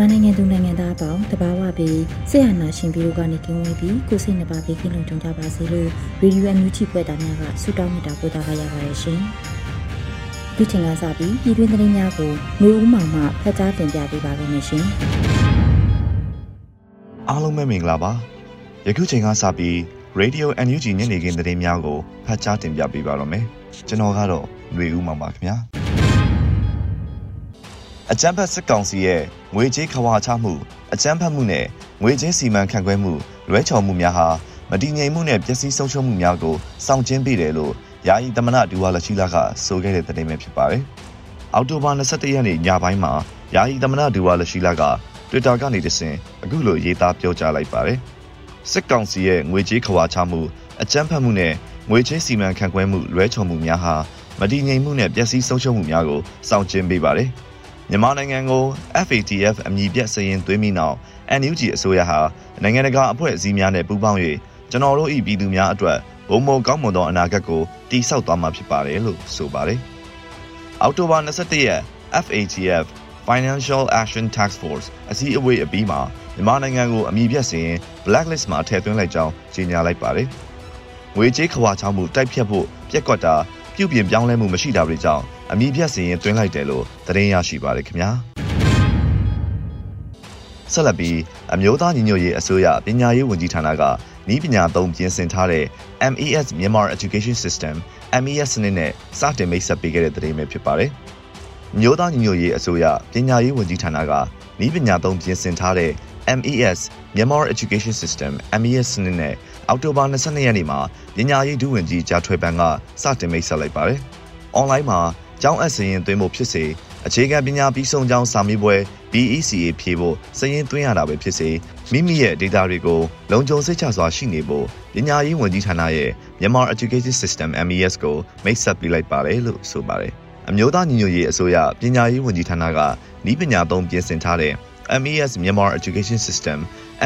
မြန်မာနိုင်ငံသူနိုင်ငံသားအပေါင်းတဘာဝပြီးဆရာနာရှင်ပြီးတို့ကနေကင်းဝေးပြီးကိုစိတ်နှပါဘေးကင်းလုံခြုံကြပါစေလို့ရေဒီယိုအန်ယူဂျီဖွယ်တာများကဆုတောင်းမေတ္တာပို့သပါရပါတယ်ရှင်။ဒီချိန်ကစပြီးပြည်တွင်းသတင်းများကိုမျိုးဦးမောင်မှဖတ်ကြားတင်ပြပေးပါရမရှင်။အားလုံးပဲမင်္ဂလာပါ။ယခုချိန်ကစပြီး Radio NUG ညနေခင်းသတင်းများကိုဖတ်ကြားတင်ပြပေးပါရမယ်။ကျွန်တော်ကတော့မျိုးဦးမောင်ပါခင်ဗျာ။ အကြမ်းဖက်စစ်ကောင်စီရဲ့ငွေကြေးခွာချမှုအကြမ်းဖက်မှုနဲ့ငွေကြေးစီမံခန့်ခွဲမှုလွဲချော်မှုများဟာမတည်ငြိမ်မှုနဲ့ပျက်စီးဆုံးရှုံးမှုများကိုစောင့်ကျဉ်ပေးတယ်လို့ယာယီသမနဒူဝါလရှိလာကဆိုခဲ့တဲ့သတင်းပဲဖြစ်ပါတယ်။အောက်တိုဘာ22ရက်နေ့ညပိုင်းမှာယာယီသမနဒူဝါလရှိလာက Twitter ကနေတဆင့်အခုလိုရေးသားပြောကြားလိုက်ပါတယ်။စစ်ကောင်စီရဲ့ငွေကြေးခွာချမှုအကြမ်းဖက်မှုနဲ့ငွေကြေးစီမံခန့်ခွဲမှုလွဲချော်မှုများဟာမတည်ငြိမ်မှုနဲ့ပျက်စီးဆုံးရှုံးမှုများကိုစောင့်ကျဉ်ပေးပါတယ်။ မြန်မာနိုင်ငံကို FATF အမည်ပြစရင်သွင်းပြီးနောက် NUG အစိုးရဟာနိုင်ငံတကာအဖွဲ့အစည်းများနဲ့ပူးပေါင်း၍ကျွန်တော်တို့၏ပြည်သူများအတွက်ဘုံဘုံကောင်းမွန်သောအနာဂတ်ကိုတည်ဆောက်သွားမှာဖြစ်ပါတယ်လို့ဆိုပါတယ်။အောက်တိုဘာ21ရက် FATF Financial Action Task Force အစည်းအဝေးအပြီးမှာမြန်မာနိုင်ငံကိုအမည်ပြစရင် blacklist မှာထည့်သွင်းလိုက်ကြောင်းကြေညာလိုက်ပါတယ်။ငွေကြေးခွာချောင်းမှုတိုက်ဖြတ်ဖို့ပြက်ကွက်တာ ပြုပြင်ပြောင်းလဲမှုမရှိတာတွေကြောင့်အမိဖြတ်စီရင်တွင်းလိုက်တယ်လို့သတင်းရရှိပါတယ်ခင်ဗျာဆက်လက်ပြီးအမျိုးသားညီညွတ်ရေးအစိုးရပညာရေးဝန်ကြီးဌာနကဤပညာသုံးပြင်ဆင်ထားတဲ့ MES Myanmar Education System MES စနစ်နဲ့စတင်မိတ်ဆက်ပေးခဲ့တဲ့သတင်းပဲဖြစ်ပါတယ်။မျိုးသားညီညွတ်ရေးအစိုးရပညာရေးဝန်ကြီးဌာနက ဤပညာသုံးပြင်ဆင်ထားတဲ့ MES Myanmar Education System MES စနစ်နဲ့အောက်တိုဘာ22ရက်နေ့မှာပညာရေးဒုဝန်ကြီးကြားထွေပန်ကစတင်မိတ်ဆက်လိုက်ပါတယ်။ online မှာကျောင်းအပ်စရင်သွင်းဖို့ဖြစ်စေအခြေခံပညာပြီးဆုံးကျောင်းစာမေးပွဲ BECA ဖြေဖို့စရင်သွင်းရတာပဲဖြစ်စေမိမိရဲ့ data တွေကိုလုံခြုံစိတ်ချစွာရှိနေဖို့ပညာရေးဝန်ကြီးဌာနရဲ့ Myanmar Education System MES ကိုမိတ်ဆက်ပေးလိုက်ပါတယ်လို့ဆိုပါတယ် အမျိုးသားညီညွတ်ရေးအစိုးရပညာရေးဝန်ကြီးဌာနကဤပညာသုံးပြင်ဆင်ထားတဲ့ MES Myanmar Education System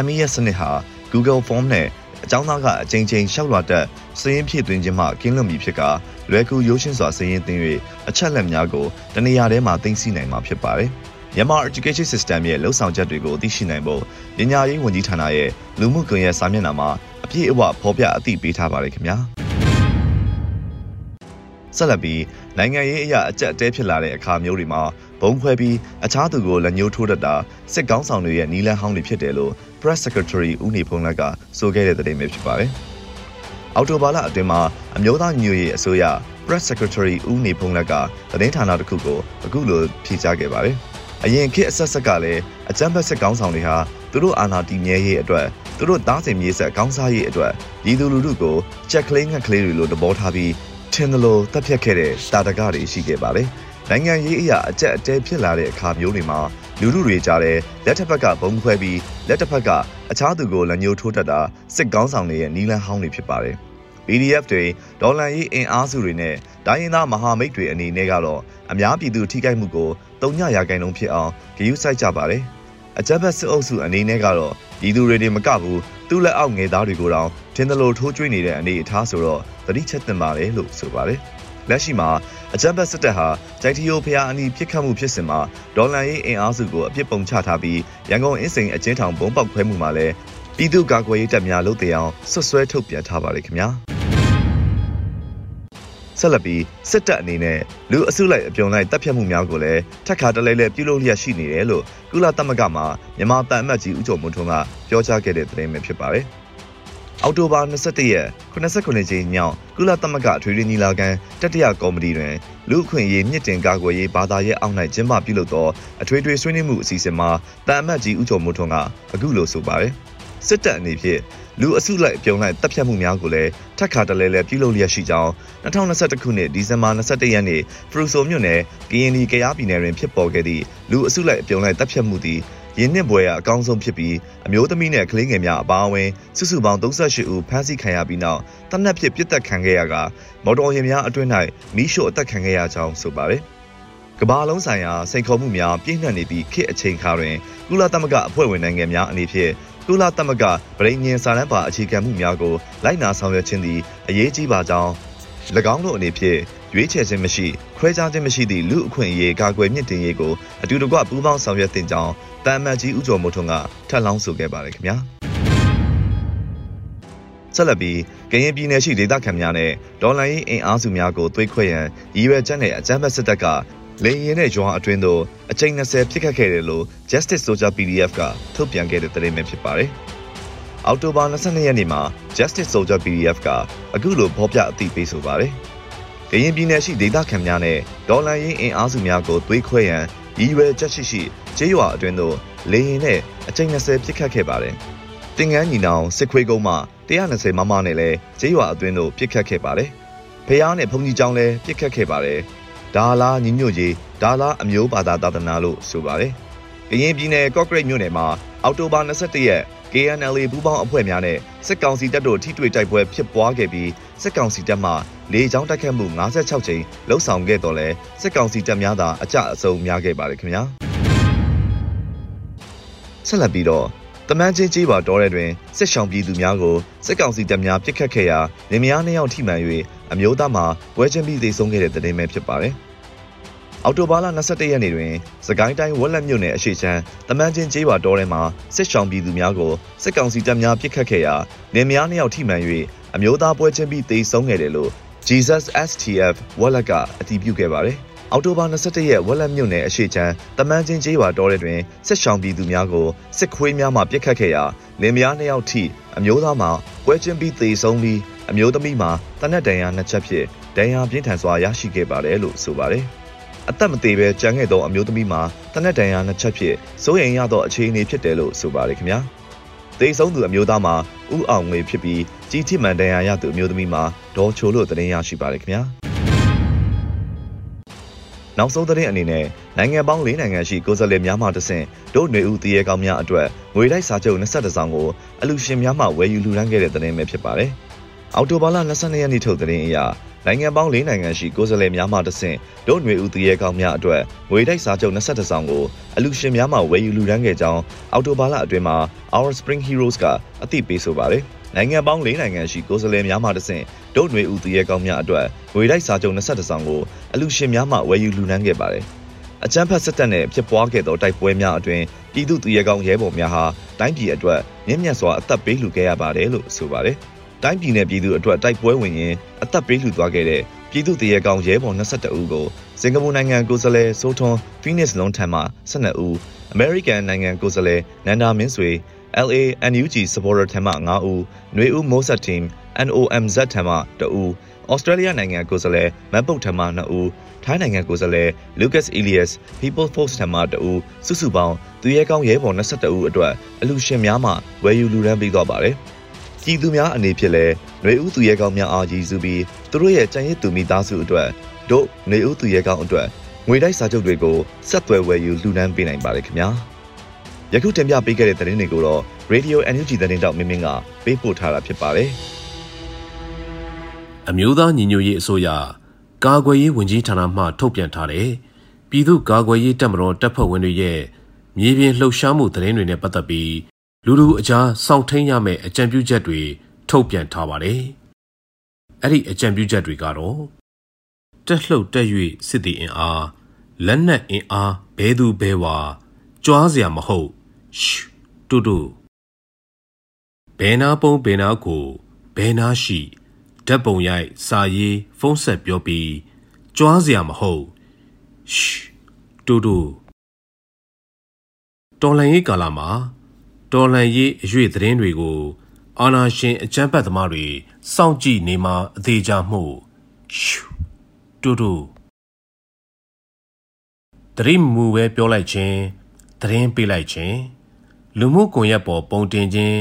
MES စနစ်ဟာ Google Form နဲ့အကြောင်းသားကအကြိမ်ကြိမ်လျှောက်လွှာတက်စည်ရင်ဖြည့်သွင်းခြင်းမှကင်းလွတ်မည်ဖြစ်ကာလွယ်ကူရိုးရှင်းစွာစည်ရင်သွင်း၍အချက်လက်များကိုတနေရာထဲမှာသိသိနိုင်မှာဖြစ်ပါတယ်။မြန်မာ education system ရဲ့လှုပ်ဆောင်ချက်တွေကိုသိရှိနိုင်ဖို့ပညာရေးဝန်ကြီးဌာနရဲ့လူမှုကွန်ရက်စာမျက်နှာမှာအပြည့်အဝဖော်ပြအသိပေးထားပါတယ်ခင်ဗျာ။ ဆက်လက်ပြီးနိုင်ငံရေးအရာအကြက်အတဲဖြစ်လာတဲ့အခါမျိုးတွေမှာဘုံခွဲပြီးအခြားသူကိုလက်ညှိုးထိုးတတ်တာစစ်ကောင်းဆောင်တွေရဲ့နီလန်းဟောင်းတွေဖြစ်တယ်လို့ Press Secretary ဦးနေဖုံးလက်ကဆိုခဲ့တဲ့သတင်းပဲဖြစ်ပါတယ်။အော်တိုဘာလအတွင်းမှာအမျိုးသားညွရေးအစိုးရ Press Secretary ဦးနေဖုံးလက်ကသတင်းဌာနတစ်ခုကိုအခုလိုဖြေကြားခဲ့ပါတယ်။အရင်ခေတ်အဆက်ဆက်ကလည်းအကြမ်းဖက်စစ်ကောင်းဆောင်တွေဟာသူတို့အာဏာတည်မြဲရေးအတွက်သူတို့သားစဉ်မြေဆက်ကောင်းစားရေးအတွက်ရည်သူလူထုကိုချက်ကလေးငှက်ကလေးတွေလိုတဘောထားပြီး ထင်သလိုတပ်ဖြတ်ခဲ့တဲ့တာတကတွေရှိခဲ့ပါတယ်။နိုင်ငံရေးအရာအကြက်အတဲဖြစ်လာတဲ့အခါမျိုးတွေမှာလူလူတွေကြားတဲ့လက်တစ်ဖက်ကဘုံခွဲပြီးလက်တစ်ဖက်ကအခြားသူကိုလက်ညှိုးထိုးတတ်တာစစ်ကောင်းဆောင်တွေရဲ့နီလန်ဟောင်းတွေဖြစ်ပါတယ်။ PDF တွေဒေါ်လာရေးအင်အားစုတွေနဲ့ဒိုင်းရင်သားမဟာမိတ်တွေအနေနဲ့ကတော့အများပြည်သူထိခိုက်မှုကိုတုံ့ညရာခိုင်နှုန်းဖြစ်အောင်ဂရုစိုက်ကြပါတယ်။အကြမ်းဖက်စစ်အုပ်စုအနေနဲ့ကတော့ပြည်သူတွေတွေမကဘူးသူ့လက်အောက်ငယ်သားတွေကိုတောင် ထင်သလိုထိုးကျွေးနေတဲ့အနေအထားဆိုတော့သတိချက်တင်ပါတယ်လို့ဆိုပါတယ်။လက်ရှိမှာအကြမ်းဖက်စစ်တပ်ဟာကြိုက်တီယိုဖျားအနီးပြစ်ခတ်မှုဖြစ်စဉ်မှာဒေါ်လာရေးအင်အားစုကိုအပြစ်ပုံချထားပြီးရန်ကုန်အင်းစိန်အကျဉ်းထောင်ဘုံပေါက်ခွဲမှုမှာလည်းပြည်သူ့ကာကွယ်ရေးတပ်များလုပ်တဲ့အောင်ဆွဆွဲထုတ်ပြန်ထားပါတယ်ခင်ဗျာ။ဆက်လက်ပြီးစစ်တပ်အနေနဲ့လူအစုလိုက်အပြုံလိုက်တပ်ဖြတ်မှုများကိုလည်းထပ်ခါတလဲလဲပြုလုပ်လျက်ရှိနေတယ်လို့ကုလသမဂ္ဂမှမြန်မာတန်အမတ်ကြီးဦးကျော်မွန်းထွန်းကပြောကြားခဲ့တဲ့သတင်းပဲဖြစ်ပါတယ်။ အောက်တိုဘာ22ရက်89ကြိမ်မြောက်ကုလသမဂ္ဂထွေထွေညီလာခံတတိယကော်မတီတွင်လူအခွင့်အရေးမြင့်တင်ကာကွယ်ရေးဘာသာရေးအောက်၌ကျင်းပပြုလုပ်သောအထွေထွေဆွေးနွေးမှုအစီအစဉ်မှာတန်အမတ်ကြီးဦးကျော်မွန်းထွန်းကအခုလိုဆိုပါတယ်။စစ်တပ်အနေဖြင့်လူအစုလိုက်ပြုံလိုက်တပ်ဖြတ်မှုများကိုလည်းထပ်ခါတလဲလဲပြုလုပ်လျက်ရှိကြောင်း2021ခုနှစ်ဒီဇင်ဘာ21ရက်နေ့ဖရူဆိုမြို့နယ်ကရင်နီကရားပြည်နယ်တွင်ဖြစ်ပေါ်ခဲ့သည့်လူအစုလိုက်ပြုံလိုက်တပ်ဖြတ်မှုသည် ရင်းနှစ်ပွဲရအကောင်းဆုံးဖြစ်ပြီးအမျိုးသမီးနဲ့ကလေးငယ်များအပါအဝင်စုစုပေါင်း38ဦးဖမ်းဆီးခံရပြီးနောက်တနက်ဖြစ်ပြစ်တက်ခံခဲ့ရကမော်တော်ယာဉ်များအတွင်း၌မီးရှို့အသက်ခံခဲ့ရကြောင်းဆိုပါတယ်ကမ္ဘာလုံးဆိုင်ရာစိန်ခေါ်မှုများပြည့်နှက်နေပြီးခေတ်အချိန်ခါတွင်ကုလသမဂ္ဂအဖွဲ့ဝင်နိုင်ငံများအနေဖြင့်ကုလသမဂ္ဂပြည်ညင်စာတမ်းပါအခြေခံမှုများကိုလိုက်နာဆောင်ရွက်ခြင်းသည်အရေးကြီးပါကြောင်း၎င်းတို့အနေဖြင့်ရွေးချယ်ခြင်းမရှိခွဲခြားခြင်းမရှိသည့်လူအခွင့်အရေးကာကွယ်မြင့်တင်ရေးကိုအတူတကွပူးပေါင်းဆောင်ရွက်တင်ကြောင်း တမ်မတ်ကြီးဦးကျော်မိုးထွန်းကထပ်လောင်းဆိုခဲ့ပါတယ်ခင်ဗျာဆက်လက်ပြီးကရင်ပြည်နယ်ရှိဒေသခံများနဲ့ဒေါ်လာရေးအင်အားစုများကိုသွေးခွဲရန်ရည်ရွယ်ချက်နဲ့အကြမ်းဖက်စစ်တပ်ကလေရင်နဲ့ရွာအတွင်းသို့အချိန်20ဖြစ်ခဲ့ခဲ့တယ်လို့ Justice Soldier PDF ကထုတ်ပြန်ခဲ့တဲ့သတင်းပဲဖြစ်ပါတယ်။အောက်တိုဘာ22ရက်နေ့မှာ Justice Soldier PDF ကအခုလိုဖော်ပြအသိပေးဆိုပါတယ်။ကရင်ပြည်နယ်ရှိဒေသခံများနဲ့ဒေါ်လာရင်းအင်အားစုများကိုသွေးခွဲရန် ရည်ရွယ်ချက်ရှိရှိကျေးရွာအတွင်းသို့လေရင်နဲ့အချိန်20ဖြစ်ခတ်ခဲ့ပါတယ်။တင်ငန်းညီနောင်စစ်ခွေးကုန်းမှ120မမနဲ့လည်းကျေးရွာအတွင်းသို့ပြစ်ခတ်ခဲ့ပါတယ်။ဖះနဲ့ဘုံကြီးကျောင်းလည်းပြစ်ခတ်ခဲ့ပါတယ်။ဒါလားညီညွတ်ရေးဒါလားအမျိုးဘာသာသာသနာလို့ဆိုပါတယ်။ကရင်ပြည်နယ်ကော့ကရိတ်မြို့နယ်မှာအောက်တိုဘာ22ရက် KNLA ပူးပေါင်းအဖွဲ့များနဲ့စစ်ကောင်စီတပ်တို့ထိတွေ့တိုက်ပွဲဖြစ်ပွားခဲ့ပြီး စစ်ကောင်စီတပ်မှလေကြောင်းတိုက်ခတ်မှု56ကြိမ်လှုပ်ဆောင်ခဲ့တော့လဲစစ်ကောင်စီတပ်များသာအကြအဆုံးများခဲ့ပါတယ်ခင်ဗျာဆက်လက်ပြီးတော့တမန်ချင်းကြီးပါတော်တဲ့တွင်စစ်ဆောင်ပြည်သူများကိုစစ်ကောင်စီတပ်များပစ်ခတ်ခဲ့ရာနေမယားနှစ်ယောက်ထိမှန်၍အမျိုးသားမှာဝဲချင်းပြီးသေဆုံးခဲ့တဲ့တဲ့င်းပဲဖြစ်ပါတယ်။ အော်တိုဘာလ22ရက်နေ့တွင်စကိုင်းတိုင်းဝက်လက်မြို့နယ်အရှိချမ်းတမန်ချင်းကျေးရွာတော်ထဲမှာစစ်ဆောင်ပြည်သူများကိုစစ်ကောင်စီတပ်များပစ်ခတ်ခဲ့ရာနေမယားနှစ်ယောက်ထိမှန်၍အမျိုးသားပွဲချင်းပြီးသေဆုံးခဲ့တယ်လို့ Jesus STF ဝက်လက်ကအတည်ပြုခဲ့ပါတယ်။အောက်တိုဘာ22ရက်ဝက်လက်မြို့နယ်အရှိချမ်းတမန်ချင်းကျေးရွာတော်တဲ့တွင်စစ်ဆောင်ပြည်သူများကိုစစ်ခွေးများမှပြစ်ခတ်ခဲ့ရာလင်မယားနှစ်ယောက်ထိအမျိုးသားမှာပွဲချင်းပြီးသေဆုံးပြီးအမျိုးသမီးမှာတနက်ဒဏ်ရာနှစ်ချက်ဖြင့်ဒဏ်ရာပြင်းထန်စွာရရှိခဲ့ပါတယ်လို့ဆိုပါတယ်။ အသက်မသေးပဲကြမ်းခဲ့သောအမျိုးသမီးမှာတနက်ဒဏ်ရာနှစ်ချက်ဖြင့်စိုးရိမ်ရသောအခြေအနေဖြစ်တယ်လို့ဆိုပါတယ်ခင်ဗျာ။သေဆုံးသူအမျိုးသားမှာဥအောင်ငွေဖြစ်ပြီးကြီးထိမှန်ဒဏ်ရာရသူအမျိုးသမီးမှာဒေါ်ချိုလို့တင်ရရှိပါတယ်ခင်ဗျာ။နောက်ဆုံးသတင်းအနေနဲ့နိုင်ငံပေါင်း၄နိုင်ငံရှိကိုယ်စားလှယ်များမှတဆင့်ဒို့ຫນွေဦးတရေကောင်းများအတွက်ငွေတိုက်စာချုပ်22ဆောင်ကိုအလူရှင်များမှဝယ်ယူလူရန်ခဲ့တဲ့သတင်းပဲဖြစ်ပါတယ်။အော်တိုဘာလ22ရက်နေ့ထုတ်သတင်းအရ နိုင်ငံပေါင်း၄နိုင်ငံရှိကိုယ်စားလှယ်များမှတဆင့်ဒို့ຫນွေဦးတရေကောင်းများအတွက်ငွေတိုက်စာချုပ်22ဆောင်ကိုအလူရှင်များမှဝယ်ယူလူရန်ခဲ့ကြောင်းအော်တိုဘာလအတွင်းမှာ Our Spring Heroes ကအသိပေးဆိုပါတယ်။နိုင်ငံပေါင်း၄နိုင်ငံရှိကိုယ်စားလှယ်များမှတဆင့်ဒုတ်ຫນွေဦးသူရဲကောင်းများအတွက်ငွေတိုက်စာချုပ်22ဆောင်ကိုအလူရှင်များမှဝယ်ယူလူနှန်းခဲ့ပါတယ်။အကြမ်းဖက်စစ်တပ်နဲ့ဖြစ်ပွားခဲ့သောတိုက်ပွဲများအတွင်ပြည်သူသူရဲကောင်းရဲဘော်များဟာတိုင်းပြည်အတွက်မြင့်မြတ်စွာအသက်ပေးလှူခဲ့ရပါတယ်လို့ဆိုပါတယ်။ တိုင်းပြည်နယ်ပြည်သူအတွက်တိုက်ပွဲဝင်ရင်အသက်ပေးလှူသွားခဲ့တဲ့ပြည်သူတရေကောင်ရဲဘော်22ဦးကိုစင်ကာပူနိုင်ငံကိုယ်စားလှယ်ဆိုထွန်ဖီနစ်လုံးထံမှ12ဦးအမေရိကန်နိုင်ငံကိုယ်စားလှယ်နန္ဒာမင်းဆွေ LA NUG supporter ထံမှ9ဦး၊ຫນွေဦး Mozart team NOMZ ထံမှ2ဦး၊ဩစတြေးလျနိုင်ငံကိုယ်စားလှယ်မန်ပုတ်ထံမှ2ဦး၊ထိုင်းနိုင်ငံကိုယ်စားလှယ် Lucas Elias People Force ထံမှ2ဦးစုစုပေါင်းသူရဲကောင်းရဲဘော်22ဦးအတွက်အလူရှင်များမှဝယ်ယူလူရန်ပေးသွားပါတယ်။ ပြည်သူများအနေဖြင့်လည်းຫນွေဦးသူရဲကောင်းများအားရည်စူးပြီးသူတို့ရဲ့ကြံရည်သူမိသားစုအတွက်တို့ຫນွေဦးသူရဲကောင်းအတွက်ငွေတိုက်စာချုပ်တွေကိုဆက်သွယ်ဝယ်ယူလှူဒန်းပေးနိုင်ပါတယ်ခင်ဗျာ။ယခုတင်ပြပေးခဲ့တဲ့သတင်းတွေကိုတော့ Radio NUG သတင်းတောက်မင်းမင်းကပေးပို့ထားတာဖြစ်ပါတယ်။အမျိုးသားညီညွတ်ရေးအစိုးရကာကွယ်ရေးဝန်ကြီးဌာနမှထုတ်ပြန်ထားတဲ့ပြည်သူ့ကာကွယ်ရေးတပ်မတော်တပ်ဖွဲ့ဝင်တွေရဲ့မြေပြင်လှုပ်ရှားမှုသတင်းတွေနဲ့ပတ်သက်ပြီး လူလူအကြားစောင့်ထိန်ရမယ့်အကြံပြုချက်တွေထုတ်ပြန်ထားပါတယ်။အဲ့ဒီအကြံပြုချက်တွေကတော့တက်လှုပ်တက်၍စစ်တီအင်အားလက်နက်အင်အားဘဲသူဘဲဝါကြွားစရာမဟုတ်ရှူတူတူဘယ်နာပုံဘယ်နာကိုဘယ်နာရှိဓာတ်ပုံရိုက်စာရေးဖုန်းဆက်ပြောပြီးကြွားစရာမဟုတ်ရှ်တူတူတော်လန်ရေးကာလမှာ တော်လန်ရေးအရွေသတင်းတွေကိုအာနာရှင်အကြမ်းဖက်သမားတွေစောင့်ကြည့်နေမှအသေးချမှုရှူတူတူတရိမူပဲပြောလိုက်ခြင်းသတင်းပေးလိုက်ခြင်းလူမှုကွန်ရက်ပေါ်ပုံတင်ခြင်း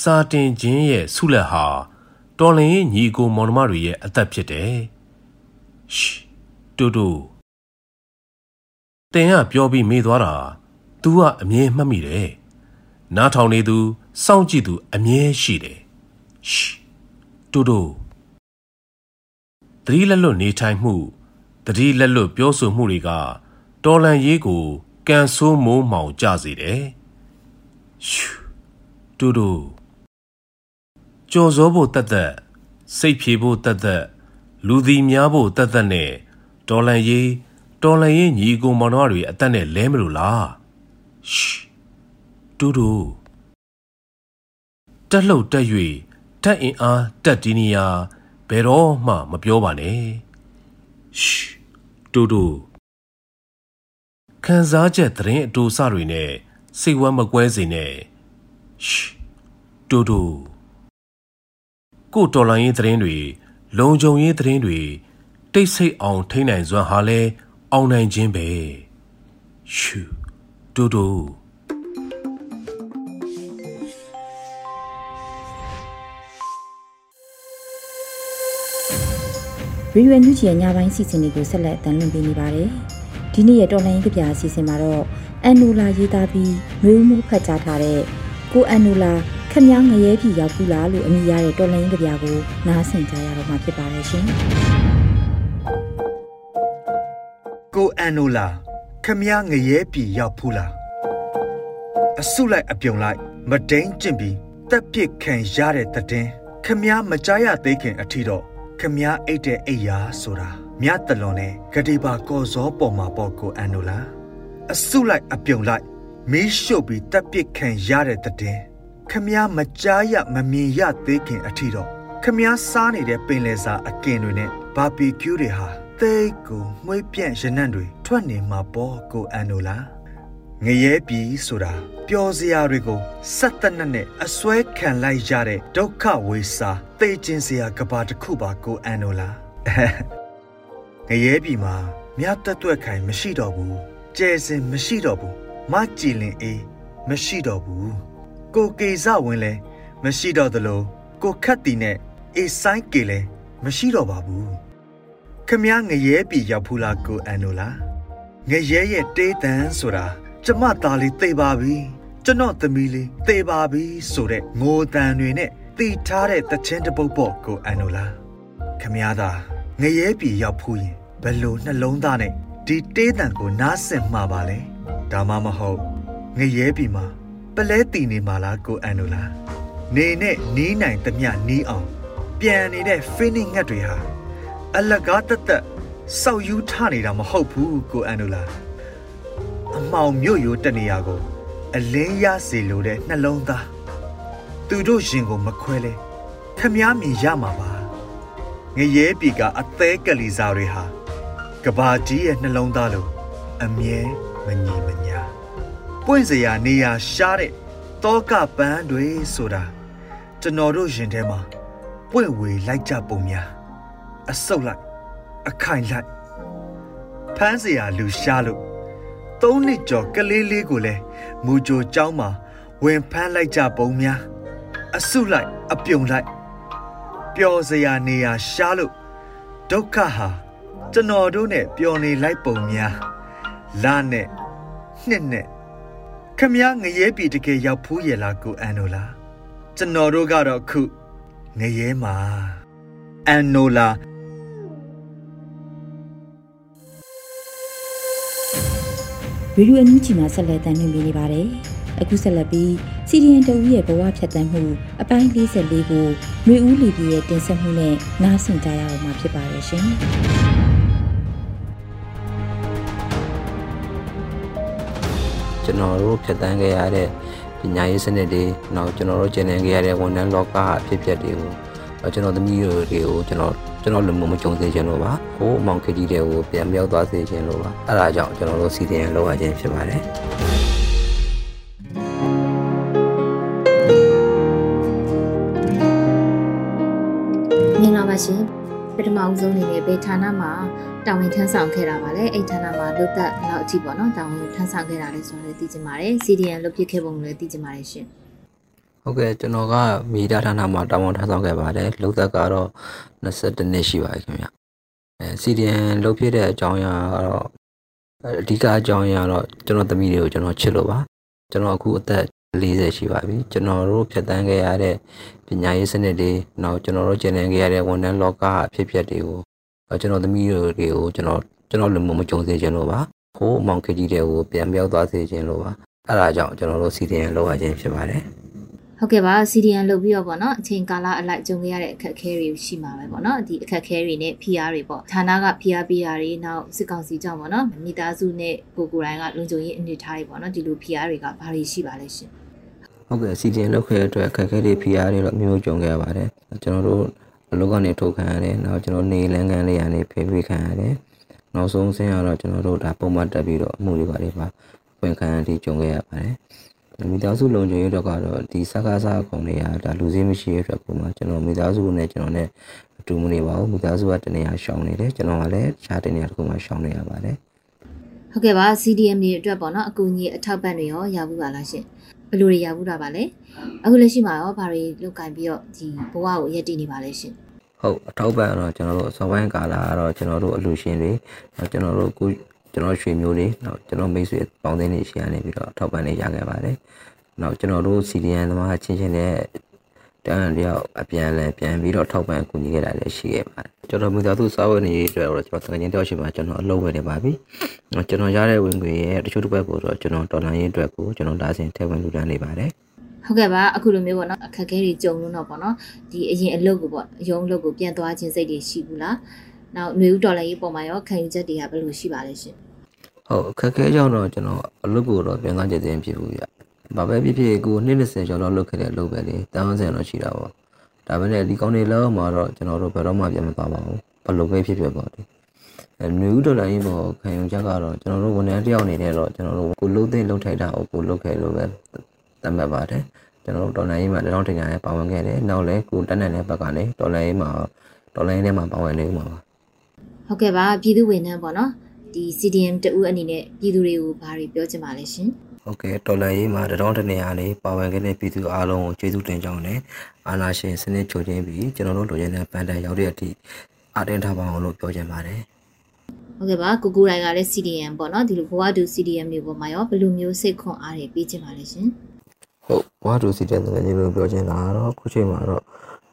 စာတင်ခြင်းရဲ့ဆုလက်ဟာတော်လင်ရဲ့ညီကိုမောင်နှမတွေရဲ့အသက်ဖြစ်တယ်။ရှ်တူတူတင်ကပြောပြီးမေးသွားတာ तू ကအမြဲမှတ်မိတယ်။ နားထောင်နေသူစောင့်ကြည့်သူအမြဲရှိတယ်။ရှ်တူတူတတိလက်လွတ်နေထိုင်မှုတတိလက်လွတ်ပြောဆိုမှုတွေကတော်လန်ရေးကိုကန်ဆိုးမိုးမှောင်ကြစေတယ်။ရှူတူတူကြော်စောဖို့တတ်တတ်စိတ်ဖြေဖို့တတ်တတ်လူသည်များဖို့တတ်တတ်နဲ့တော်လန်ရေးတော်လန်ရေးညီကိုမောင်တော်တွေအသက်နဲ့လဲမလို့လားရှ် တူတူတက်လှုပ်တက်၍တက်အင်အားတက်ဒီနီယာဘယ်တော့မှမပြောပါနဲ့ရှ်တူတူခံစားချက်သတင်းအတူစတွေနဲ့စိတ်ဝမ်းမကွဲစေနဲ့ရှ်တူတူကိုတော်လိုင်းရေးသတင်းတွေလုံခြုံရေးသတင်းတွေတိတ်ဆိတ်အောင်ထိနိုင်စွမ်းဟာလဲအောင်နိုင်ခြင်းပဲရှူတူတူ ရီရွယ်ညူချီရဲ့ညပိုင်းစီစဉ်တွေကိုဆက်လက်တင်လွှင့်ပေးနေပါတယ်။ဒီနေ့ရဲ့တော်လိုင်းကပြအစီအစဉ်မှာတော့အန်နူလာရေးသားပြီးမျိုးမှုဖတ်ကြားထားတဲ့ကိုအန်နူလာခမည်းငရဲပြည်ရောက်ဘူးလားလို့အမည်ရတဲ့တော်လိုင်းကပြကိုနားဆင်ကြရတော့မှာဖြစ်ပါတယ်ရှင်။ကိုအန်နူလာခမည်းငရဲပြည်ရောက်ဘူးလားအဆုလိုက်အပြုံလိုက်မဒိန်ကျင့်ပြီးတက်ပစ်ခံရတဲ့တဲ့ခမည်းမကြားရသေးခင်အထီတော့ ခမည်းအိတ်တဲ့အိယာဆိုတာမြတ်တလွန်နဲ့ဂတိပါကော်စောပေါ်မှာပေါ့ကိုအန်နိုလာအစုလိုက်အပြုံလိုက်မီးရှို့ပြီးတပ်ပစ်ခံရတဲ့တဲ့ခမည်းမကြားရမမြင်ရသေးခင်အထီတော့ခမည်းစားနေတဲ့ပင်လယ်စာအကင်တွေနဲ့ဘာဘီကျူးတွေဟာသိတ်ကိုမှွေးပြန့်ရနံ့တွေထွက်နေမှာပေါ့ကိုအန်နိုလာ ငရဲပြီဆိုတာပျော်စရာတွေကိုစက်တနက်နဲ့အစွဲခံလိုက်ရတဲ့ဒုက္ခဝေစာသိချင်းစရာကဘာတစ်ခုပါကိုအန်နိုလာငရဲပြီမှာမြတ်တက်တွက်ခိုင်မရှိတော့ဘူးကျဲစင်မရှိတော့ဘူးမကြည်လင်အေးမရှိတော့ဘူးကိုကေဇဝင်လဲမရှိတော့သလိုကိုခတ်တီနဲ့အေးဆိုင်ကေလဲမရှိတော့ပါဘူးခမည်းငရဲပြီရောက်ဖူးလားကိုအန်နိုလာငရဲရဲ့တေးတန်ဆိုတာ ကျမသားလေးသေပါပြီကျွန်တော်သမီးလေးသေပါပြီဆိုတဲ့ငိုတန်တွေနဲ့တီထားတဲ့တချင်းတပုတ်ပေါ့ကိုအန်နိုလာခမည်းသားငရဲပြည်ရောက်ဖူးရင်ဘယ်လိုနှလုံးသားနဲ့ဒီတေးတန်ကိုနားဆင်မှာပါလဲဒါမှမဟုတ်ငရဲပြည်မှာပလဲတီနေမှာလားကိုအန်နိုလာနေနဲ့နီးနိုင်သမျှနီးအောင်ပြန်နေတဲ့ feeling ငတ်တွေဟာအလကားတက်တက်စောက်ယူထနေတာမဟုတ်ဘူးကိုအန်နိုလာ အမောင်မြို့ရိုးတနေရာကို အလင်းရစေလိုတဲ့နှလုံးသားသူတို့ရင်ကိုမခွဲလဲခမားမြင်ရမှာပါငရဲပြီကအသေးကလေးစားတွေဟာကဘာကြီးရဲ့နှလုံးသားလိုအမြဲမငြိမညာပွင့်စရာနေရာရှားတဲ့တောကပန်းတွေဆိုတာကျွန်တော်တို့ရင်ထဲမှာပွင့်ဝေလိုက်ကြပုံများအဆုတ်လိုက်အခိုင်လိုက်ဖမ်းစရာလူရှားလို့ ၃နှစ်ကျော်ကလေးလေးကိုလည်းမူကြိုကျောင်းမှာဝင်ဖမ်းလိုက်ကြပုံများအဆုလိုက်အပြုံလိုက်ပျော်စရာနေရာရှားလို့ဒုက္ခဟာကျွန်တော်တို့နဲ့ပျော်နေလိုက်ပုံများလနဲ့နှစ်နဲ့ခမည်းငရဲပြည်တကယ်ရောက်ဖူးရလားကိုအန်နိုလာကျွန်တော်တို့ကတော့ခုငရဲမှာအန်နိုလာ ဗီဒီယိုအန်ယူဂျီမှာဆက်လက်တင်ပြနေပါတယ်။အခုဆက်လက်ပြီးစီရီယန်တူရဲ့ဘဝဖြတ်သန်းမှုအပိုင်း44ကိုမျိုးဦးလီဘီရဲ့တင်ဆက်မှုနဲ့နားဆင်ကြရအောင်မှာဖြစ်ပါတယ်ရှင်။ကျွန်တော်တို့ဖြတ်တန်းခဲ့ရတဲ့ပညာရေးစနစ်တွေနောက်ကျွန်တော်တို့ကျင့်နေခဲ့ရတဲ့ဝန်ထမ်းလောကအဖြစ်အပျက်တွေကိုကျွန်တော်သမီးတွေကိုကျွန်တော် ကျွန်တော်လူမမကြုံစေချင်လို့ပါဟိုမောင်ခကြီးတွေကိုပြန်မြောက်သွားစေချင်လို့ပါအဲ့ဒါကြောင့်ကျွန်တော်တို့စီစဉ်လောက်ရခြင်းဖြစ်ပါတယ်မင်္ဂလာပါရှင်ပထမအဦးဆုံးအနေနဲ့ဘယ်ဌာနမှာတာဝန်ထမ်းဆောင်ခဲ့တာပါလဲအဲ့ဌာနမှာလုတ်သက်လောက်အထိပေါ့နော်တာဝန်ထမ်းဆောင်ခဲ့တာလဲဆိုတော့လည်းသိချင်ပါတယ် CDN လုတ်ပြခဲ့ပုံလည်းသိချင်ပါတယ်ရှင် ဟုတ်ကဲ့ကျွန်တော်ကမီဒီယာဌာနမှာတာဝန်ထမ်းဆောင်ခဲ့ပါတယ်လုတ်သက်ကတော့22နှစ်ရှိပါပြီခင်ဗျအဲ CDN လုတ်ပြတဲ့အကြောင်းအရာကတော့အဓိကအကြောင်းအရာတော့ကျွန်တော်သမီးတွေကိုကျွန်တော်ချစ်လို့ပါကျွန်တော်အခုအသက်40ရှိပါပြီကျွန်တော်တို့ဖြတ်တန်းခဲ့ရတဲ့ပညာရေးစနစ်တွေနောက်ကျွန်တော်တို့ကျင်နေခဲ့ရတဲ့ဝန်ထမ်းလောကအဖြစ်အပျက်တွေကိုကျွန်တော်သမီးတွေကိုကျွန်တော်ကျွန်တော်လူမမကြုံစေချင်လို့ပါဟိုးမောင်ခကြီးတွေကိုပြန်ပြောက်သွားစေချင်လို့ပါအဲ့ဒါကြောင့်ကျွန်တော်တို့စီတင်လောက်ရခြင်းဖြစ်ပါတယ် ဟုတ်ကဲ့ပါ CDN လုပ်ပြီးတော့ပေါ့နော်အချိန်ကာလအလိုက်ကြုံခဲ့ရတဲ့အခက်အခဲတွေရှိမှာပဲပေါ့နော်ဒီအခက်အခဲတွေနဲ့ PR တွေပေါ့ဌာနက PR ပေးတာတွေနောက်စစ်ကောင်စီကြောင့်ပေါ့နော်မိသားစုနဲ့ကိုကိုယ်တိုင်ကလုံခြုံရေးအနေထားတွေပေါ့နော်ဒီလို PR တွေကဘာတွေရှိပါလဲရှင်ဟုတ်ကဲ့စီတင်လုပ်ခဲ့တဲ့အတွက်အခက်အခဲတွေ PR တွေတော့မျိုးကြုံခဲ့ရပါတယ်ကျွန်တော်တို့အလုပ်ကနေထုတ်ခံရတယ်နောက်ကျွန်တော်နေလန်းကန်းလေးရနေဖေးဖေးခံရတယ်နောက်ဆုံးဆင်းရတော့ကျွန်တော်တို့ဒါပုံမှန်တက်ပြီးတော့အမှုတွေပါတွေပါဝင်ခံရပြီးကြုံခဲ့ရပါတယ် မိသားစုလုံခြုံရေးတော့ကတော့ဒီစကားစားခုံတွေကဒါလူစည်းမရှိတဲ့အတွက်ပုံမှန်ကျွန်တော်မိသားစုနဲ့ကျွန်တော်နဲ့အတူမနေပါဘူးမိသားစုကတနေရာရှောင်နေတယ်ကျွန်တော်ကလည်းခြားတနေရာတစ်ခုမှရှောင်နေရပါတယ်ဟုတ်ကဲ့ပါ CDM တွေအတွက်ပေါ့နော်အကူအညီအထောက်ပံ့တွေရောရဘူးပါလားရှင်ဘယ်လိုတွေရဘူးတာပါလဲအခုလက်ရှိမှာရောဘာတွေလုပ်ကင်ပြီးတော့ဒီဘဝကိုရက်တည်နေပါလဲရှင်ဟုတ်အထောက်ပံ့တော့ကျွန်တော်တို့အစောပိုင်းကာလကတော့ကျွန်တော်တို့အလူရှင်တွေနောက်ကျွန်တော်တို့ကို ကျွန်တော်ရွှေမျိုးတွေနောက်ကျွန်တော်မိတ်ဆွေပေါင်းသင်းတွေရှိရနေပြီးတော့အထောက်ပံ့နေရခဲ့ပါတယ်နောက်ကျွန်တော်တို့ CDN သမားချင်းချင်းနဲ့တန်းတယောက်အပြန်လဲပြန်ပြီးတော့ထောက်ပံ့ကူညီခဲ့တာလည်းရှိခဲ့ပါတယ်ကျွန်တော်မိသားစုစားဝတ်နေရေးအတွက်တော့ကျွန်တော်တကယ်ချင်းတယောက်ရှိမှကျွန်တော်အလုပ်ဝင်နေပါပြီကျွန်တော်ရတဲ့ဝင်ငွေရဲ့တချို့တစ်ပတ်ကိုတော့ကျွန်တော်တော်လိုင်းရေးအတွက်ကိုကျွန်တော်ဒါစင်ထည့်ဝင်လူတန်းနေပါတယ်ဟုတ်ကဲ့ပါအခုလိုမျိုးပေါ့နော်အခက်အခဲတွေကြုံလို့တော့ပေါ့နော်ဒီအရင်အလုပ်ကိုပေါ့အယုံအလုပ်ကိုပြန်သွားခြင်းစိတ်တွေရှိဘူးလား နောက်ຫນွေဦးဒေါ်လာရေးပေါ်မှာရောခံယူချက်တွေကဘယ်လိုရှိပါလဲရှင်ဟုတ်အခက်အခဲကြောင့်တော့ကျွန်တော်အလုပ်ကိုတော့ပြန်သွားခြင်းသိဖြစ်ဘူးဗျဘာပဲဖြစ်ဖြစ်ကိုနှစ်20ကျော်လောက်လုပ်ခဲ့တဲ့အလုပ်ပဲလေတန်းစင်တော့ရှိတာပေါ့ဒါပေမဲ့ဒီကောင်းနေလောက်မှာတော့ကျွန်တော်တို့ဘယ်တော့မှပြန်မသွားပါဘူးဘယ်လိုပဲဖြစ်ဖြစ်ပေါ့ဒီအဲနယူးဒေါ်လာရေးပေါ်ခံယူချက်ကတော့ကျွန်တော်တို့ဝန်ထမ်းတယောက်အနေနဲ့တော့ကျွန်တော်တို့ကိုလုံးသိမ့်လုံးထိုက်တာကိုကိုလုပ်ခဲ့လို့ပဲသတ်မှတ်ပါတယ်ကျွန်တော်တို့ဒေါ်လာရေးမှာတောင်းတင်ကြရဲပါဝင်ခဲ့တယ်နောက်လည်းကိုတက်နေတဲ့ဘက်ကနေဒေါ်လာရေးမှာဒေါ်လာရေးထဲမှာပါဝင်နေမှာပါ ဟုတ်ကဲ့ပါပြည်သူဝန်ထမ်းပေါ့နော်ဒီ CDM တူအနေနဲ့ပြည်သူတွေကိုဘာတွေပြောချင်ပါလဲရှင်ဟုတ်ကဲ့ဒေါ်လာရေးမှာတောင်းတနေရနေပါဝင်ခဲ့တဲ့ပြည်သူအားလုံးကိုကျေးဇူးတင်ကြောင်းနဲ့အာနာရှင်စနစ်ချုပ်ချင်းပြီးကျွန်တော်တို့လူရင်းတဲ့ပန်တန်ရောက်တဲ့အထိအတင်းထားပါအောင်လို့ပြောချင်ပါတယ်ဟုတ်ကဲ့ပါကိုကိုတိုင်းကလည်း CDM ပေါ့နော်ဒီလိုဘဝတူ CDM မျိုးပေါ်မှာရောဘယ်လိုမျိုးစိတ်ခွန်အားတွေပေးချင်ပါလဲရှင်ဟုတ်ဘဝတူ CDM ငယ်ကြီးလို့ပြောချင်တာတော့ခုချိန်မှာတော့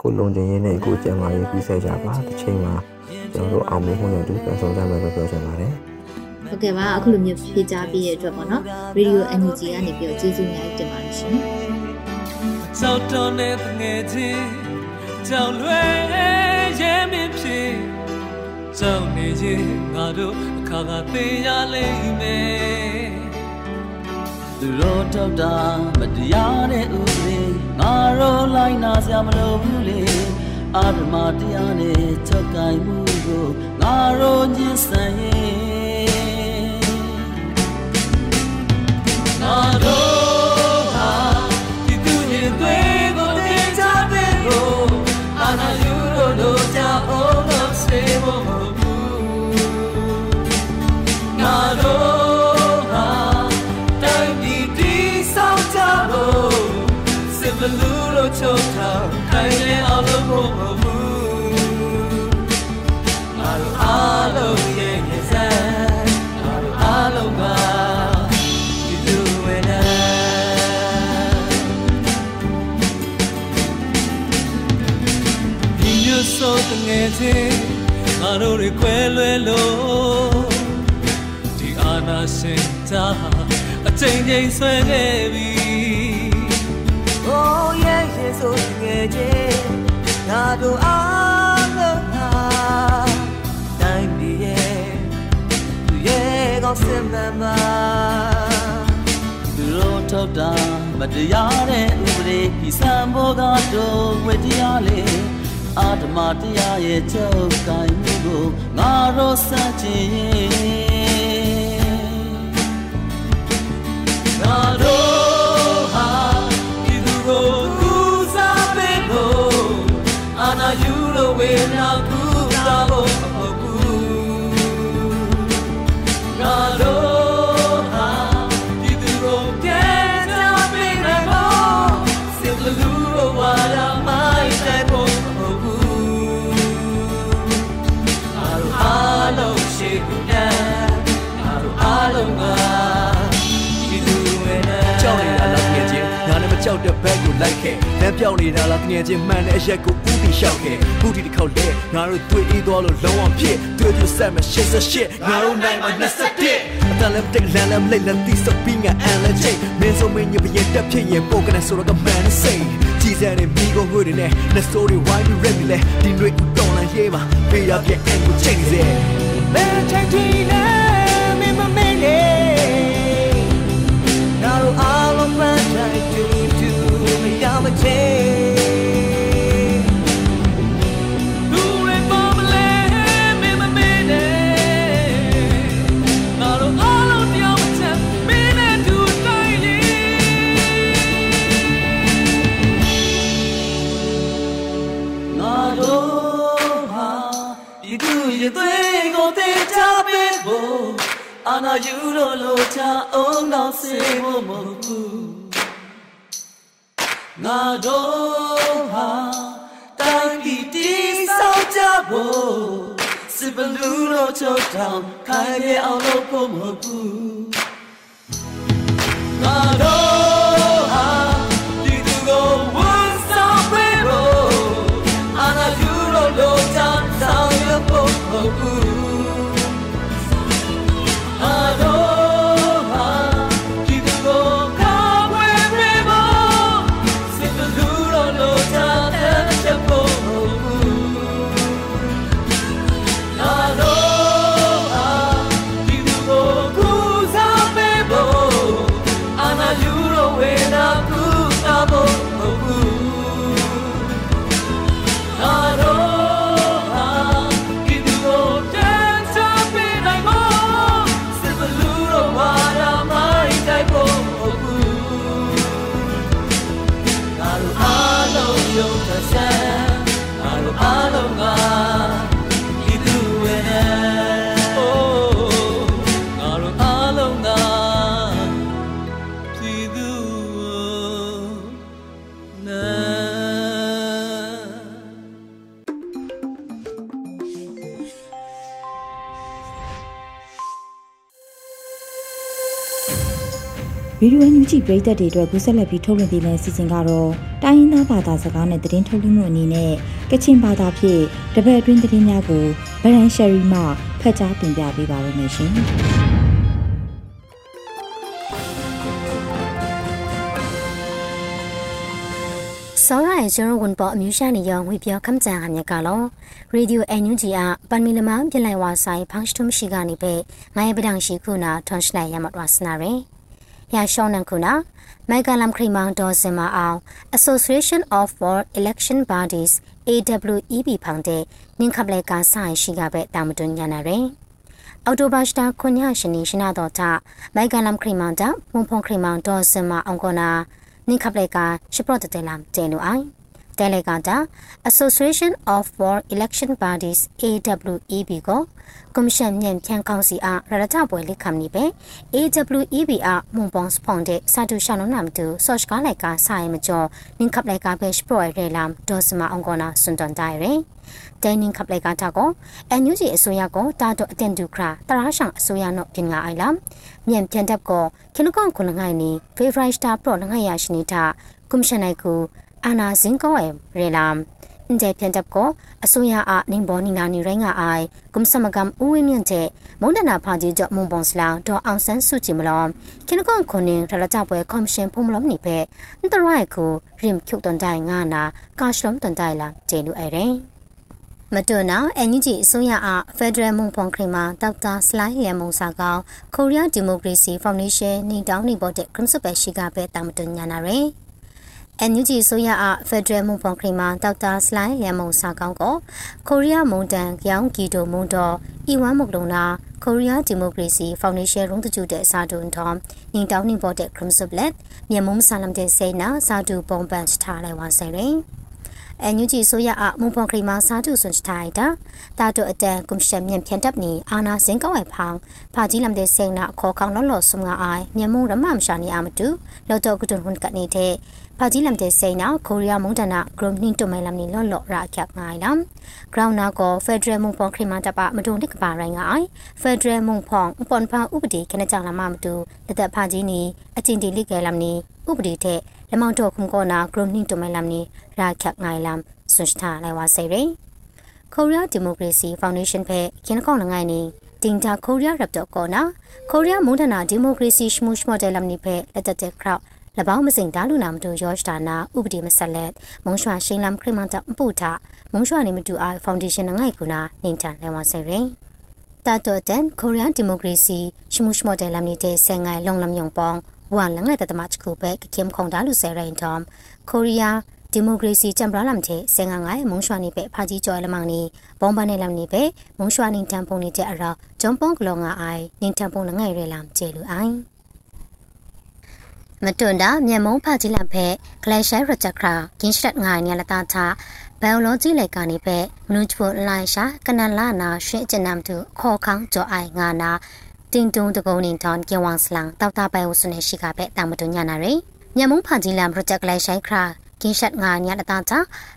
ကိုလုံခြုံရေးနဲ့ကိုကျန်းမာရေးပြီးဆက်ကြပါတစ်ချိန်မှာ ကျွန်တော်တို့အောင်မြင်မှုနဲ့တူပြန်ဆောင်ကြမယ်လို့ပြောချင်ပါတယ်ဟုတ်ကဲ့ပါအခုလိုမျိုးဖြေကြားပေးရတဲ့အတွက်ပေါ့နော် Radio NUG ကနေပြီးတော့ကျေးဇူးများတင်ပါတယ်ရှင်ကြောက်တော်နဲ့ငယ်ချင်းကြောက်လွယ်ရဲမင်းဖြစ်ကြောက်နေရင်ငါတို့အခါကသိရလိမ့်မယ်သူတို့ထောက်တာမတရားတဲ့ဥပဒေငါတို့လိုက်နာစရာမလိုဘူးလေ အာရမတရားနဲ့ချက်ကိုင်မှုကိုငါတို့ညှင်းဆန်ရင် တို့တွေခွဲလွဲလို့ဒီအာနာစင်တာအချိန်ချင်းဆွဲခဲ့ပြီဆိုငယ်ချင်းငါတို့အားလုံးဟာတိုင်းပြည်ရဲ့သူရဲ့ကောင်းစင်မှန်မှာသူတို့ထုတ်တာမတရားတဲ့ဥပဒေဒီစံဘောကတော့ဝေတရားလေ အာဓမတရားရဲ့ချုပ်ကိုင်မှုကိုငါတို့စချင်ငါတို့ဟာဒီသူကိုကူစားပေးဖို့အာနာယူလို့ဝေနာ တဲ့ဘက်ကိုလိုက်ခဲ့လမ်းပြောင်းနေတာလားတကယ်ချင်းမှန်တဲ့အရက်ကိုဥတီလျှောက်ခဲ့ခုဒီတစ်ခေါက်လဲငါတို့တွေ့အေးသွားလို့လုံးဝဖြစ်တွေ့တွေ့ဆက်မရှစ်ဆက်ရှစ်ငါတို့နိုင်မှာ21အတလည်းတက်လမ်းလည်းလိတ်လည်းတီးစပင်းကအန်လည်းချိတ်မင်းစုံမင်းညပရင်တက်ဖြစ်ရင်ပိုကနေဆိုတော့ကမှန်စိတ်ကြည်စဲတဲ့မိကိုငွေတွေနဲ့နှစိုးတွေဝိုင်းပြီးရက်ပြီးလဲဒီတွေတော်လန်ရေးပါပေးရပြအန်ကိုချိန်စေမဲချိန် မရမချေလူတွေပေါ်မလဲမ င်းမမင်းနဲ့ငါတို့အားလုံးတရားမချမ်းမင်းနဲ့တူတိုင်းလေးငါတို့ဟာဒီသူရဲ့သွေးကိုတေချပေးဖို့အာနာယူလို့လို့ချအောင်တော့စေဖို့မဟုတ်ဘူးငါတို့ဟာတိုင်းပြည်တည်ဆောက်ကြဖို့စစ်ဘလူးလို့ချုပ်ထောင်ခိုင်ပြအောင်လို့ဖို့မဟုတ်ဘူးငါတို့ ဗီဒီယိုအန်ယူဂျီပရိသတ်တွေအတွက်ကူးဆက်လက်ပြီးထုတ်လွှင့်ပေးမယ့်အစီအစဉ်ကတော့တိုင်းရင်းသားဘာသာစကားနဲ့သတင်းထုတ်လွှင့်မှုအနေနဲ့ကချင်ဘာသာဖြင့်တပတ်အတွင်းသတင်းများကိုဗရန်ရှယ်ရီမှဖတ်ကြားတင်ပြပေးပါရမရှင်။စောရရဲ့ကျရဝန်ပေါ်အမျိုးရှာနေရောငွေပြောခမ်းကြံဟာမြက်ကလောရေဒီယိုအန်ယူဂျီအပန်မီလမန်ပြလိုက်ဝါဆိုင်ဖန်းစတုမရှိကနေပဲငါရဲ့ပဒံရှိခုနာထွန်ရှနိုင်ရမတ်ဝါစနာရယ် ရရှောင်းနန်ခုနာမိုက်ကလမ်ခရီမောင်ဒေါ်စင်မအောင် Association of World Election Bodies AWEB ဖောင်တဲ့နင်းခပ်လိုက်ကဆိုင်ရှိကပဲတာမတွန်ညာနာရယ်အော်တိုဘာစတာခွန်ညရှင်နေရှင်နာတော်တာမိုက်ကလမ်ခရီမောင်တာမွန်ဖုန်ခရီမောင်ဒေါ်စင်မအောင်ကနာနင်းခပ်လိုက်ကရှပရတ်တဲလမ်တဲနူအိုင် တဲလေကတာ Association of World Election Bodies AWEB ကိုကွန်မရှင်မြန်ဖြန်ကောင်စီအားရရကြပွဲလိခမ်နီပဲ AWEB အားမွန်ပွန်စပွန်တဲ့စာတူရှာလုံးနမ်တူဆော့ချ်ကားလိုက်ကဆိုင်မကျော်နင်းခပ်လိုက်ကပဲစပရိုရဲလမ်ဒေါ်စမအောင်ကနာစွန်တန်တိုင်ရယ်ဒိုင်းနင်းခပ်လိုက်ကတာကိုအန်ယူဂျီအစိုးရကိုတာတော့အတန်ဒူခရာတရာဆောင်အစိုးရနော်ပြင်ငါအိုင်လမ်မြန်ပြန်တပ်ကိုခနကွန်ခုနငိုင်းနီဖေဗရိုက်စတာပရောနငိုင်းရရှိနေတာကွန်မရှင်နိုင်ကူ အာနာဇင်ကောအဲရေလမ်အန်တဲ့ပြန်တပ်ကိုအစိုးရအားနင်းဘောနီနာနီရိုင်းကအိုင်ကွန်စမကမ်ဦးဝင်းမြင့်တဲ့မုန်ဒနာဖာကြီးကြောင့်မွန်ပွန်စလောင်ဒေါ်အောင်ဆန်းစုကြည်မလောခနကွန်ခုနင်းထရကြပွဲကော်မရှင်ဖုံမလုံးနိပဲအန်တရိုက်ကိုရင်ကျုပ်တန်တိုင်ငါနာကာရှလုံးတန်တိုင်လာကျေလူအဲရင်မတွနာအန်ယူဂျီအစိုးရအားဖက်ဒရယ်မွန်ဖွန်ခရီမာဒေါက်တာစလိုင်းရမုံစာကောင်ကိုရီးယားဒီမိုကရေစီဖောင်ဒေးရှင်းနေတောင်းနေပေါ်တဲ့ Crimson ပဲရှိကပဲတာမတွညာနာရယ် NUG ဆိုရအဖက်ဒရယ်မွန်ဖွန်ခရီမာဒေါက်တာစလိုင်းလျံမုံစာကောင်းကိုကိုရီးယားမုန်တန်ကြောင်ဂီတိုမွန်တော်အီဝမ်မုကလုံနာကိုရီးယားဒီမိုကရေစီဖောင်ဒေးရှင်းရုံးတကျတဲ့စာတုံတော်နင်းတောင်းနေပေါ်တဲ့ခရမ်ဆပ်လက်မြန်မာမဆာလမ်တဲ့စေနာစာတုပုံပန်ထားလိုက်ဝါဆိုင်ရင် အန်ယူဂျီဆိုရအမွန်ပွန်ခရီမာစာတုဆွန်ချတိုင်တာတာတုအတန်ကွန်ရှက်မြန်ဖြန်တပ်နီအာနာစင်ကောက်ဝဲဖောင်းဖာကြီးလမ်တဲ့စေနာခေါ်ခေါလော်လော်ဆုငါအိုင်မြန်မာရမမရှာနေအမတူလော်တော့ကတွန်ဟွန်ကနေတဲ့ဖာကြီးလမ်တဲ့စိန်နာကိုရီးယားမုန်တနာဂရုနှင်းတုံမဲလမ်နီလော့လော့ရာခက်ငိုင်လမ်ဂရောင်းနာကိုဖက်ဒရယ်မုန်ဖောင်ခရီမာတပမတုံတစ်ကပါရိုင်းငိုင်ဖက်ဒရယ်မုန်ဖောင်ပွန်ဖာဥပဒေခဏကြောင်လာမမတူတသက်ဖာကြီးနီအချင်းတီလိကဲလမ်နီဥပဒေတဲ့ လမောင်တော့ခုံကောနာဂရုနှင်းတုံမဲလမ်နီရာခက်ငိုင်လမ်ဆွန်စတာလိုက်ဝါစေရင်ကိုရီးယားဒီမိုကရေစီဖောင်ဒေးရှင်းဖက်ခင်းကောင်းငိုင်နီတင်တာကိုရီးယားရပ်တော့ကောနာကိုရီးယားမုန်တနာဒီမိုကရေစီရှမှုရှမော့တယ်လမ်နီဖက်လက်တက်တဲ့ခရောက်လပောင်းမစိန်ဒါလူနာမတူယောရှ်ဒါနာဥပဒေမဆက်လက်မုံရွှာရှိန်လမ်ခရမန်တပူတာမုံရွှာနေမတူအားဖောင်ဒေးရှင်းငိုင်ကူနာနေချန်လဲဝဆေရင်တာတော့တန်ကိုရီးယားဒီမိုကရေစီရှမှုရှမော့တယ်လမ်နီတဲ့ဆန်ငိုင်လုံလမ်ယုံပေါင်း ဝမ်လငယ်တတမချခုပဲကခင်ခုံဒါလူဆယ်ရင်တမ်ကိုရီးယားဒီမိုကရေစီကြံပရလမ်တဲ့ဆင်ငါငိုင်မုံရွှာနေပဲဖာကြီးကျော်လမောင်နေဘုံပန်းနေလမ်နေပဲမုံရွှာနေတန်ပုံနေတဲ့အရာဂျွန်ပုံကလောငါအိုင်နေတန်ပုံလငယ်ရဲလမ်ကျေလူအိုင်မတွန်တာမြန်မုံဖာကြီးလမ်ဖက်ဂလက်ရှယ်ရချက်ခရာကင်းရှက်ငိုင်ညလတာချဘယ်လိုကြီးလိုက်ကနေပဲမနုချဖို့လိုင်ရှာကနလာနာရှင်းကျနမ်တူခေါ်ခေါင်းကြောအိုင်ငါနာ တင်တုံတကုံနေတန်ကေဝမ်စလန်တောက်တာပဲဝဆုနေရှိကပဲတာမတွညာနာရယ်မြန်မုံဖာကြီးလမ်ပရိုဂျက်ကလိုက်ဆိုင်ခရာကင်းရှက်ငါညလတာချ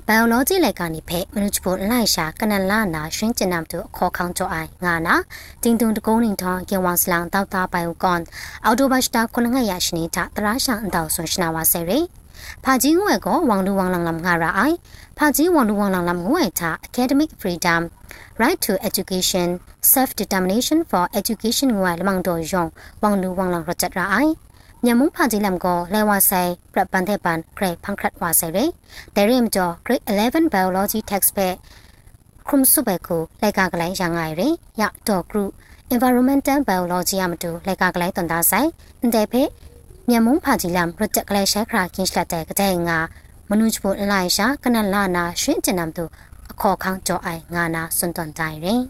ဘယ်လိုကြီးလိုက်ကနေဖက်မနုချဖို့လိုင်ရှာကနလာနာရှင်းကျနမ်တူခေါ်ခေါင်းကြောအိုင်ငါနာတင်တုံတကုံနေတန်ကေဝမ်စလန်တောက်တာပဲဝကွန်အော်တိုဘတ်တာခုနငါရရှိနေတာတရာရှာအန်တောဆွန်ရှနာဝါဆယ်ရယ်ဖာကြီးငွေကိုဝမ်လူဝမ်လန်လမ်ငါရာအိုင်ဖာကြီးဝမ်လူဝမ်လန်လမ်ငွေတာ academic freedom right to education self determination for education ငွေလမန်တော်ယောင်ဝမ်လူဝမ်လန်ရချက်ရာအိုင်မြန်မာဖာကြီးလမ်ကိုလဲဝဆိုင်ပြပန်တဲ့ပန်ဂရိတ်ဖန်ခရတ်ဝါဆိုင်ရဲတဲ့ရင်ကျော် grade 11 biology text ပဲခုမစုပဲကိုလိုက်ကကလိုင်းရန်ငိုင်ရရတော့ group environmental biology အမတူလိုက်ကကလိုင်းတန်တာဆိုင်တဲ့ဖေမြန်မာဖာကြီးလမ်ရချက်ကလေးရှာခရာကင်းရှလက်တဲ့ကတဲ့ငါမနုချဖို့လိုက်ရှာကနလာနာရှင်းကျင်နမ်တူအ ခေါ်ခေါင်းကြောအိုင်ငါနာစွန်တွန်တိုင်ရင်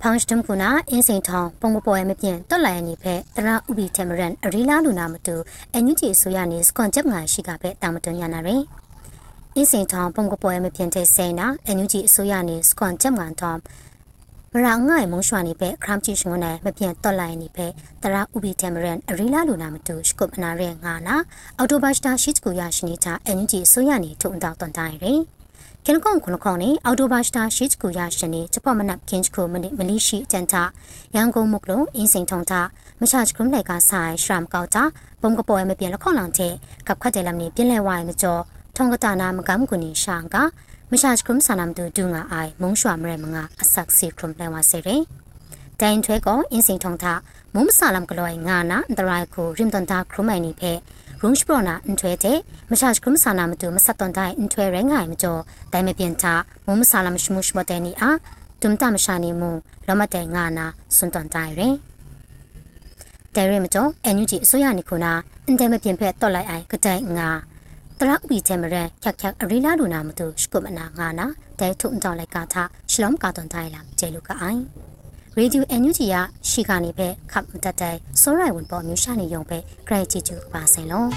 ဖောင်စတမ်ကူနာအင်းစိန်ထောင်ပုံမပေါ်ရမပြင်းတွက်လိုက်ရနေဖက်တရာဥပီတမရန်အရီလာလူနာမတူအန်ယူဂျီဆိုရနေစကွန်ချက်ငါရှိကပဲတာမတွန်ရနာရင်အင်းစိန်ထောင်ပုံကပေါ်ရမပြင်းတဲ့စိန်နာအန်ယူဂျီအစိုးရနေစကွန်ချက်ငါထောင်မရာငိုင်မုံရွှာနေပဲခရမ်ချီရှင်နဲ့မပြန့်တော့လိုက်နေပဲတရာဥပီတမရန်အရီလာလူနာမတူရှကုမနာရဲငါနာအော်တိုဘတ်တာရှိချကူရရှိနေချအန်ယူဂျီအစိုးရနေထုံတော့တွန်တိုင်းရင် ကင်ကွန်ခုနခေါနေအော်တိုဘတ်တာရှိချကူရရှိနေချပေါ်မနပ်ကင်းချကူမနိမလီရှိတန်တာရန်ကုန်မုကလုံးအင်းစိန်ထုံတာမချချကရုံးလိုက်ကဆိုင်ရှရမ်ကောက်တာဘုံကပေါ်မပြင်းလခေါလောင်တဲ့ကပ်ခတ်တယ်လမ်နေပြင်းလဲဝိုင်မကျော်ထုံကတာနာမကမ်ကူနီရှန်ကမရှာချကရုံးဆာနမ်တူဒူငါအိုင်မုံရွှာမရဲမငါအဆက်စီကရုံးလဲဝါစေရင် တိုင်ထွဲကိုအင်းစိန်ထုံတာမုံမဆာလမ်ကလောငါနာအန်တရိုင်ကိုရင်တန်တာခရုမိုင်နိဖဲရုံးစပရနာအန်ထွဲတဲ့မရှာချကရုံးဆာနာမတူမဆက်တန်တိုင်အန်ထွဲရဲငိုင်မကျော်တိုင်မပြင်းတာမုံမဆာလမ်ရှမှုရှမတဲ့နီအားတုံတမရှာနေမှုလောမတဲ့ငါနာစွန်တန်တိုင်ရင်တဲရမကျော်အန်ယူဂျီအစိုးရနိခုနာအန်တဲမပြင်းဖက်တော့လိုက်အိုင်ကတိုင်ငါတရဥပီချေမရန်ချက်ချက်အရီလာလူနာမတူရှကုမနာငါနာတဲထုံတော့လိုက်ကသာရှလုံကာတွန်တိုင်းလာကျဲလူကအိုင် ရေဒီယိုအန်ယူဂျီရရှိကနေပဲခပ်တတ်တဲ့စောရိုင်ဝင်ပေါ်မျိုးရှာနေရုံပဲဂရိတ်ချီချူပါစင်လုံး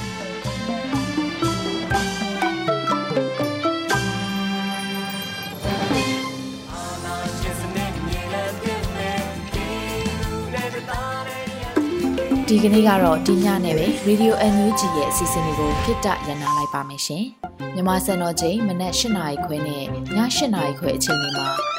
ဒီကနေ့ကတော့ဒီညနဲ့ပဲ Radio NUG ရဲ့အစီအစဉ်လေးကိုခਿੱတရနာလိုက်ပါမယ်ရှင်။မြမစံတော်ချိန်မနက်၈နာရီခွဲနဲ့ည၈နာရီခွဲအချိန်တွေမှာ